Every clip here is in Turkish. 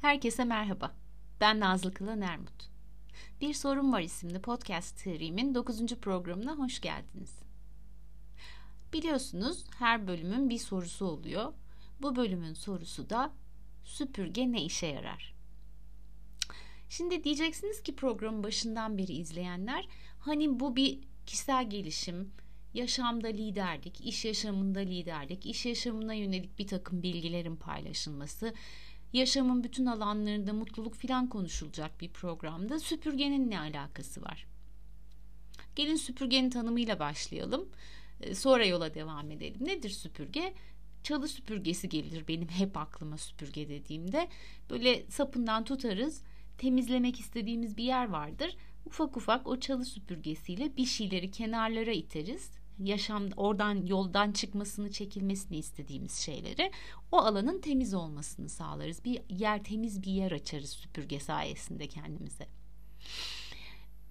Herkese merhaba. Ben Nazlı Kılan Ermut. Bir Sorun Var isimli podcast serimin 9. programına hoş geldiniz. Biliyorsunuz her bölümün bir sorusu oluyor. Bu bölümün sorusu da süpürge ne işe yarar? Şimdi diyeceksiniz ki programın başından beri izleyenler hani bu bir kişisel gelişim, yaşamda liderlik, iş yaşamında liderlik, iş yaşamına yönelik bir takım bilgilerin paylaşılması, yaşamın bütün alanlarında mutluluk filan konuşulacak bir programda süpürgenin ne alakası var? Gelin süpürgenin tanımıyla başlayalım. Ee, sonra yola devam edelim. Nedir süpürge? Çalı süpürgesi gelir benim hep aklıma süpürge dediğimde. Böyle sapından tutarız. Temizlemek istediğimiz bir yer vardır. Ufak ufak o çalı süpürgesiyle bir şeyleri kenarlara iteriz yaşam oradan yoldan çıkmasını çekilmesini istediğimiz şeyleri o alanın temiz olmasını sağlarız. Bir yer temiz bir yer açarız süpürge sayesinde kendimize.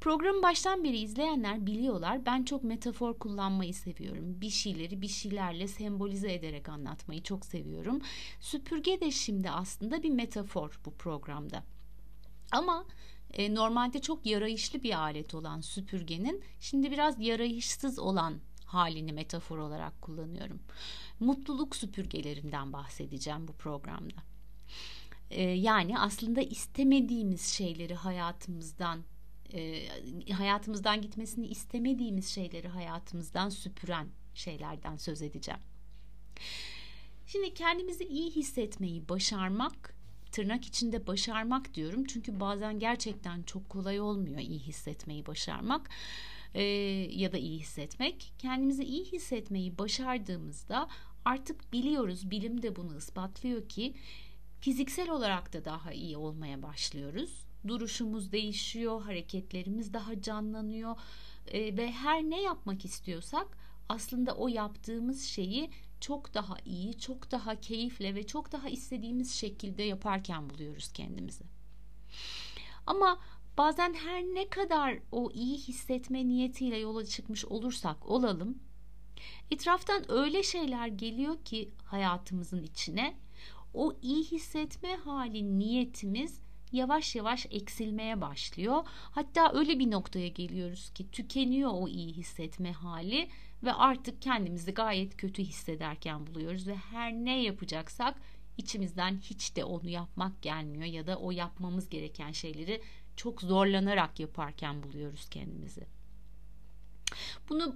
Programı baştan beri izleyenler biliyorlar. Ben çok metafor kullanmayı seviyorum. Bir şeyleri bir şeylerle sembolize ederek anlatmayı çok seviyorum. Süpürge de şimdi aslında bir metafor bu programda. Ama e, normalde çok yarayışlı bir alet olan süpürgenin şimdi biraz yarayışsız olan halini metafor olarak kullanıyorum. Mutluluk süpürgelerinden bahsedeceğim bu programda. Ee, yani aslında istemediğimiz şeyleri hayatımızdan e, hayatımızdan gitmesini istemediğimiz şeyleri hayatımızdan süpüren şeylerden söz edeceğim. Şimdi kendimizi iyi hissetmeyi başarmak tırnak içinde başarmak diyorum çünkü bazen gerçekten çok kolay olmuyor iyi hissetmeyi başarmak e, ya da iyi hissetmek. Kendimizi iyi hissetmeyi başardığımızda artık biliyoruz, bilim de bunu ispatlıyor ki fiziksel olarak da daha iyi olmaya başlıyoruz. Duruşumuz değişiyor, hareketlerimiz daha canlanıyor e, ve her ne yapmak istiyorsak aslında o yaptığımız şeyi çok daha iyi, çok daha keyifle ve çok daha istediğimiz şekilde yaparken buluyoruz kendimizi. Ama Bazen her ne kadar o iyi hissetme niyetiyle yola çıkmış olursak olalım, etraftan öyle şeyler geliyor ki hayatımızın içine, o iyi hissetme hali niyetimiz yavaş yavaş eksilmeye başlıyor. Hatta öyle bir noktaya geliyoruz ki tükeniyor o iyi hissetme hali ve artık kendimizi gayet kötü hissederken buluyoruz ve her ne yapacaksak içimizden hiç de onu yapmak gelmiyor ya da o yapmamız gereken şeyleri çok zorlanarak yaparken buluyoruz kendimizi. Bunu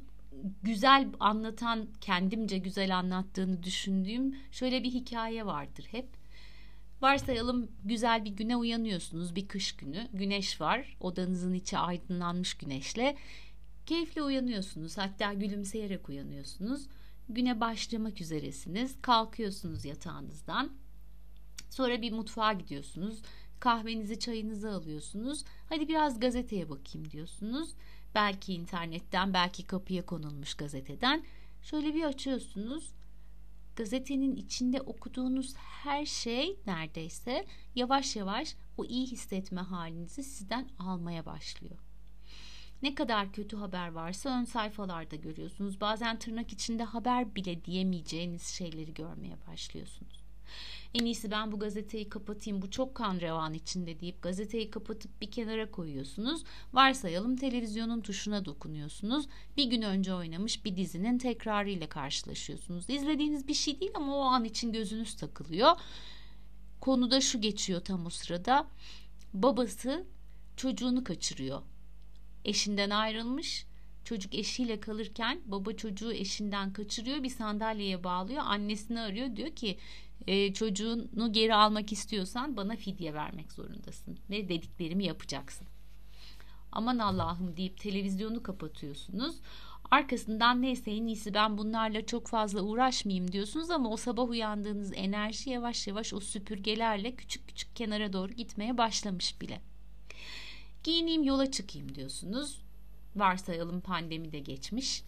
güzel anlatan, kendimce güzel anlattığını düşündüğüm şöyle bir hikaye vardır hep. Varsayalım güzel bir güne uyanıyorsunuz bir kış günü. Güneş var. Odanızın içi aydınlanmış güneşle. Keyifle uyanıyorsunuz. Hatta gülümseyerek uyanıyorsunuz. Güne başlamak üzeresiniz. Kalkıyorsunuz yatağınızdan. Sonra bir mutfağa gidiyorsunuz kahvenizi çayınızı alıyorsunuz. Hadi biraz gazeteye bakayım diyorsunuz. Belki internetten belki kapıya konulmuş gazeteden. Şöyle bir açıyorsunuz. Gazetenin içinde okuduğunuz her şey neredeyse yavaş yavaş o iyi hissetme halinizi sizden almaya başlıyor. Ne kadar kötü haber varsa ön sayfalarda görüyorsunuz. Bazen tırnak içinde haber bile diyemeyeceğiniz şeyleri görmeye başlıyorsunuz. En iyisi ben bu gazeteyi kapatayım bu çok kan revan içinde deyip gazeteyi kapatıp bir kenara koyuyorsunuz. Varsayalım televizyonun tuşuna dokunuyorsunuz. Bir gün önce oynamış bir dizinin tekrarı ile karşılaşıyorsunuz. İzlediğiniz bir şey değil ama o an için gözünüz takılıyor. Konuda şu geçiyor tam o sırada. Babası çocuğunu kaçırıyor. Eşinden ayrılmış Çocuk eşiyle kalırken baba çocuğu eşinden kaçırıyor bir sandalyeye bağlıyor annesini arıyor diyor ki e, çocuğunu geri almak istiyorsan bana fidye vermek zorundasın ve dediklerimi yapacaksın. Aman Allah'ım deyip televizyonu kapatıyorsunuz. Arkasından neyse en iyisi ben bunlarla çok fazla uğraşmayayım diyorsunuz ama o sabah uyandığınız enerji yavaş yavaş o süpürgelerle küçük küçük kenara doğru gitmeye başlamış bile. Giyineyim yola çıkayım diyorsunuz. Varsayalım pandemi de geçmiş.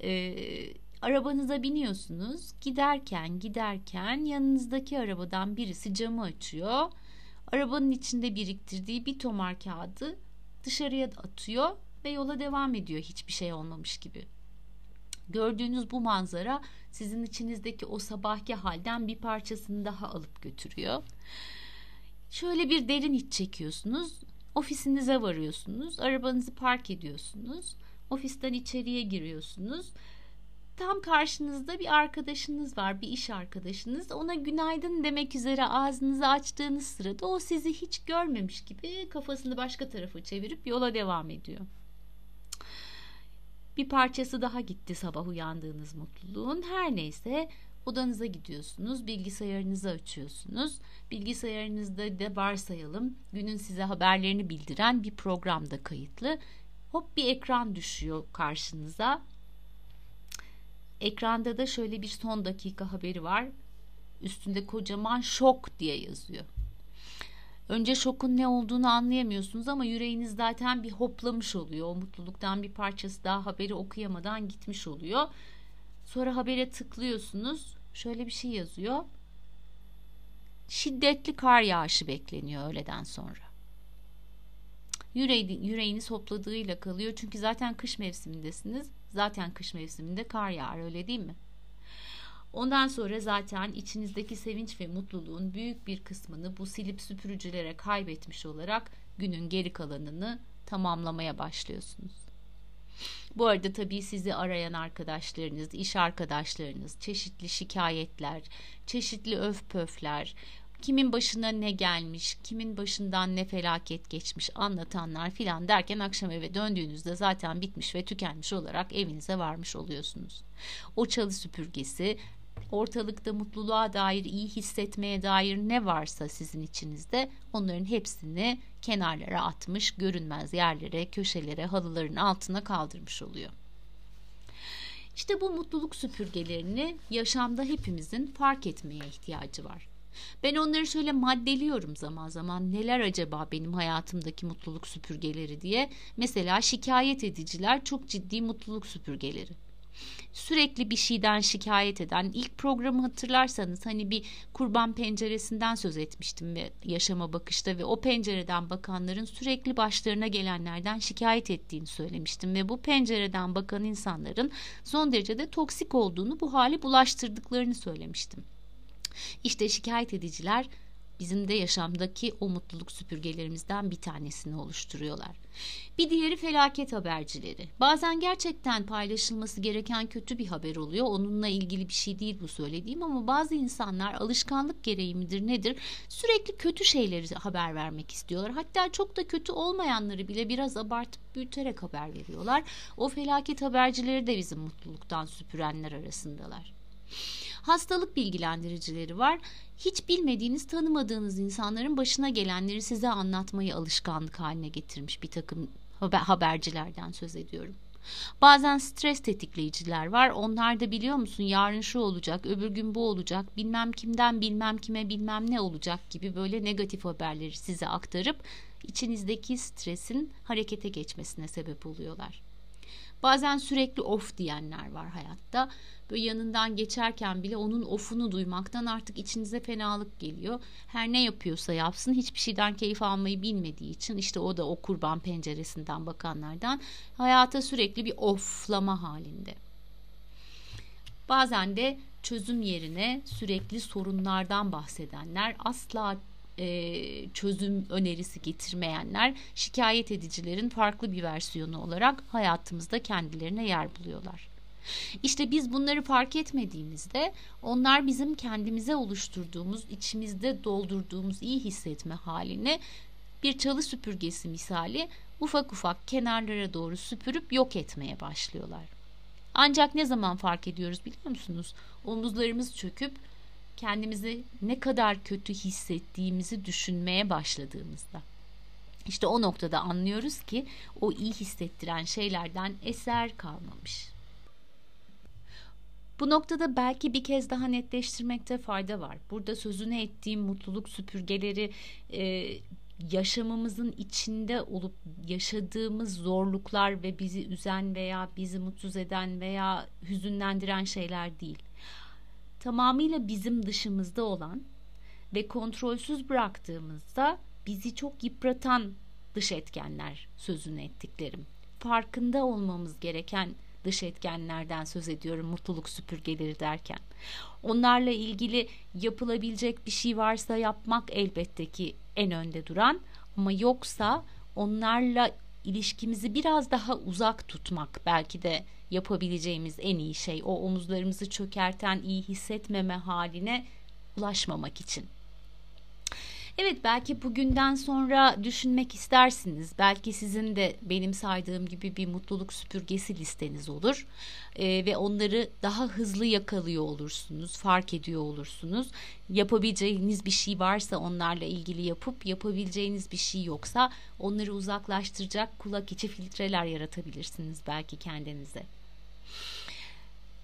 Ee, Arabanıza biniyorsunuz. Giderken giderken yanınızdaki arabadan birisi camı açıyor. Arabanın içinde biriktirdiği bir tomar kağıdı dışarıya atıyor ve yola devam ediyor hiçbir şey olmamış gibi. Gördüğünüz bu manzara sizin içinizdeki o sabahki halden bir parçasını daha alıp götürüyor. Şöyle bir derin iç çekiyorsunuz. Ofisinize varıyorsunuz. Arabanızı park ediyorsunuz. Ofisten içeriye giriyorsunuz. Tam karşınızda bir arkadaşınız var, bir iş arkadaşınız. Ona günaydın demek üzere ağzınızı açtığınız sırada o sizi hiç görmemiş gibi kafasını başka tarafa çevirip yola devam ediyor. Bir parçası daha gitti sabah uyandığınız mutluluğun. Her neyse odanıza gidiyorsunuz, bilgisayarınızı açıyorsunuz. Bilgisayarınızda da varsayalım günün size haberlerini bildiren bir programda kayıtlı. Hop bir ekran düşüyor karşınıza. Ekranda da şöyle bir son dakika haberi var. Üstünde kocaman şok diye yazıyor. Önce şokun ne olduğunu anlayamıyorsunuz ama yüreğiniz zaten bir hoplamış oluyor. O mutluluktan bir parçası daha haberi okuyamadan gitmiş oluyor. Sonra habere tıklıyorsunuz. Şöyle bir şey yazıyor. Şiddetli kar yağışı bekleniyor öğleden sonra. Yüreği, yüreğiniz hopladığıyla kalıyor. Çünkü zaten kış mevsimindesiniz. Zaten kış mevsiminde kar yağar öyle değil mi? Ondan sonra zaten içinizdeki sevinç ve mutluluğun büyük bir kısmını bu silip süpürücülere kaybetmiş olarak günün geri kalanını tamamlamaya başlıyorsunuz. Bu arada tabii sizi arayan arkadaşlarınız, iş arkadaşlarınız, çeşitli şikayetler, çeşitli öf pöfler, kimin başına ne gelmiş, kimin başından ne felaket geçmiş anlatanlar filan derken akşam eve döndüğünüzde zaten bitmiş ve tükenmiş olarak evinize varmış oluyorsunuz. O çalı süpürgesi ortalıkta mutluluğa dair, iyi hissetmeye dair ne varsa sizin içinizde onların hepsini kenarlara atmış, görünmez yerlere, köşelere, halıların altına kaldırmış oluyor. İşte bu mutluluk süpürgelerini yaşamda hepimizin fark etmeye ihtiyacı var. Ben onları şöyle maddeliyorum zaman zaman. Neler acaba benim hayatımdaki mutluluk süpürgeleri diye. Mesela şikayet ediciler çok ciddi mutluluk süpürgeleri sürekli bir şeyden şikayet eden ilk programı hatırlarsanız hani bir kurban penceresinden söz etmiştim ve yaşama bakışta ve o pencereden bakanların sürekli başlarına gelenlerden şikayet ettiğini söylemiştim ve bu pencereden bakan insanların son derece de toksik olduğunu bu hali bulaştırdıklarını söylemiştim. İşte şikayet ediciler bizim de yaşamdaki o mutluluk süpürgelerimizden bir tanesini oluşturuyorlar. Bir diğeri felaket habercileri. Bazen gerçekten paylaşılması gereken kötü bir haber oluyor. Onunla ilgili bir şey değil bu söylediğim ama bazı insanlar alışkanlık gereği midir nedir sürekli kötü şeyleri haber vermek istiyorlar. Hatta çok da kötü olmayanları bile biraz abartıp büyüterek haber veriyorlar. O felaket habercileri de bizim mutluluktan süpürenler arasındalar hastalık bilgilendiricileri var. Hiç bilmediğiniz, tanımadığınız insanların başına gelenleri size anlatmayı alışkanlık haline getirmiş bir takım habercilerden söz ediyorum. Bazen stres tetikleyiciler var. Onlar da biliyor musun yarın şu olacak, öbür gün bu olacak, bilmem kimden bilmem kime bilmem ne olacak gibi böyle negatif haberleri size aktarıp içinizdeki stresin harekete geçmesine sebep oluyorlar. Bazen sürekli of diyenler var hayatta. Böyle yanından geçerken bile onun ofunu duymaktan artık içinize fenalık geliyor. Her ne yapıyorsa yapsın hiçbir şeyden keyif almayı bilmediği için işte o da o kurban penceresinden bakanlardan hayata sürekli bir oflama halinde. Bazen de çözüm yerine sürekli sorunlardan bahsedenler asla e, çözüm önerisi getirmeyenler şikayet edicilerin farklı bir versiyonu olarak hayatımızda kendilerine yer buluyorlar. İşte biz bunları fark etmediğimizde onlar bizim kendimize oluşturduğumuz, içimizde doldurduğumuz iyi hissetme halini bir çalı süpürgesi misali ufak ufak kenarlara doğru süpürüp yok etmeye başlıyorlar. Ancak ne zaman fark ediyoruz biliyor musunuz? Omuzlarımız çöküp kendimizi ne kadar kötü hissettiğimizi düşünmeye başladığımızda. İşte o noktada anlıyoruz ki o iyi hissettiren şeylerden eser kalmamış. Bu noktada belki bir kez daha netleştirmekte fayda var. Burada sözünü ettiğim mutluluk süpürgeleri e, yaşamımızın içinde olup yaşadığımız zorluklar ve bizi üzen veya bizi mutsuz eden veya hüzünlendiren şeyler değil tamamıyla bizim dışımızda olan ve kontrolsüz bıraktığımızda bizi çok yıpratan dış etkenler sözünü ettiklerim. Farkında olmamız gereken dış etkenlerden söz ediyorum mutluluk süpürgeleri derken. Onlarla ilgili yapılabilecek bir şey varsa yapmak elbette ki en önde duran ama yoksa onlarla ilişkimizi biraz daha uzak tutmak belki de yapabileceğimiz en iyi şey o omuzlarımızı çökerten iyi hissetmeme haline ulaşmamak için. Evet belki bugünden sonra düşünmek istersiniz. Belki sizin de benim saydığım gibi bir mutluluk süpürgesi listeniz olur. Ee, ve onları daha hızlı yakalıyor olursunuz, fark ediyor olursunuz. Yapabileceğiniz bir şey varsa onlarla ilgili yapıp yapabileceğiniz bir şey yoksa onları uzaklaştıracak kulak içi filtreler yaratabilirsiniz belki kendinize.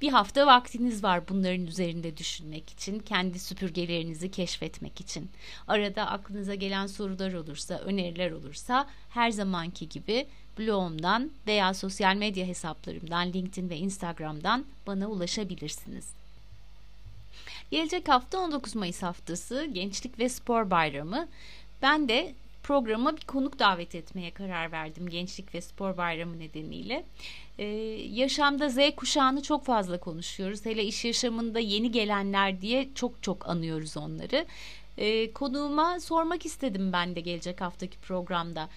Bir hafta vaktiniz var bunların üzerinde düşünmek için, kendi süpürgelerinizi keşfetmek için. Arada aklınıza gelen sorular olursa, öneriler olursa her zamanki gibi blogumdan veya sosyal medya hesaplarımdan LinkedIn ve Instagram'dan bana ulaşabilirsiniz. Gelecek hafta 19 Mayıs haftası Gençlik ve Spor Bayramı. Ben de programa bir konuk davet etmeye karar verdim Gençlik ve Spor Bayramı nedeniyle. Ee, yaşamda Z kuşağını çok fazla konuşuyoruz. Hele iş yaşamında yeni gelenler diye çok çok anıyoruz onları. Ee, konuğuma sormak istedim ben de gelecek haftaki programda.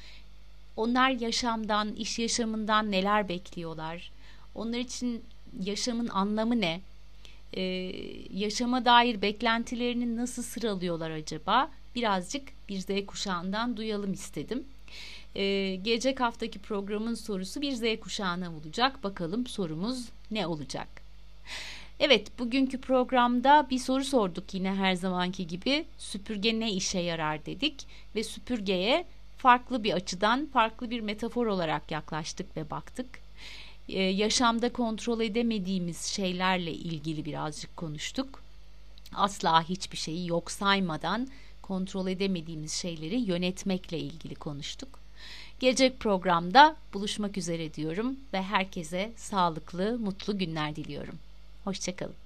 Onlar yaşamdan, iş yaşamından neler bekliyorlar? Onlar için yaşamın anlamı ne? Ee, yaşama dair beklentilerini nasıl sıralıyorlar acaba? Birazcık bir Z kuşağından duyalım istedim. Ee, gelecek haftaki programın sorusu bir Z kuşağına olacak. Bakalım sorumuz ne olacak? Evet, bugünkü programda bir soru sorduk yine her zamanki gibi. Süpürge ne işe yarar dedik ve süpürgeye farklı bir açıdan, farklı bir metafor olarak yaklaştık ve baktık. Ee, yaşamda kontrol edemediğimiz şeylerle ilgili birazcık konuştuk. Asla hiçbir şeyi yok saymadan kontrol edemediğimiz şeyleri yönetmekle ilgili konuştuk. Gelecek programda buluşmak üzere diyorum ve herkese sağlıklı, mutlu günler diliyorum. Hoşçakalın.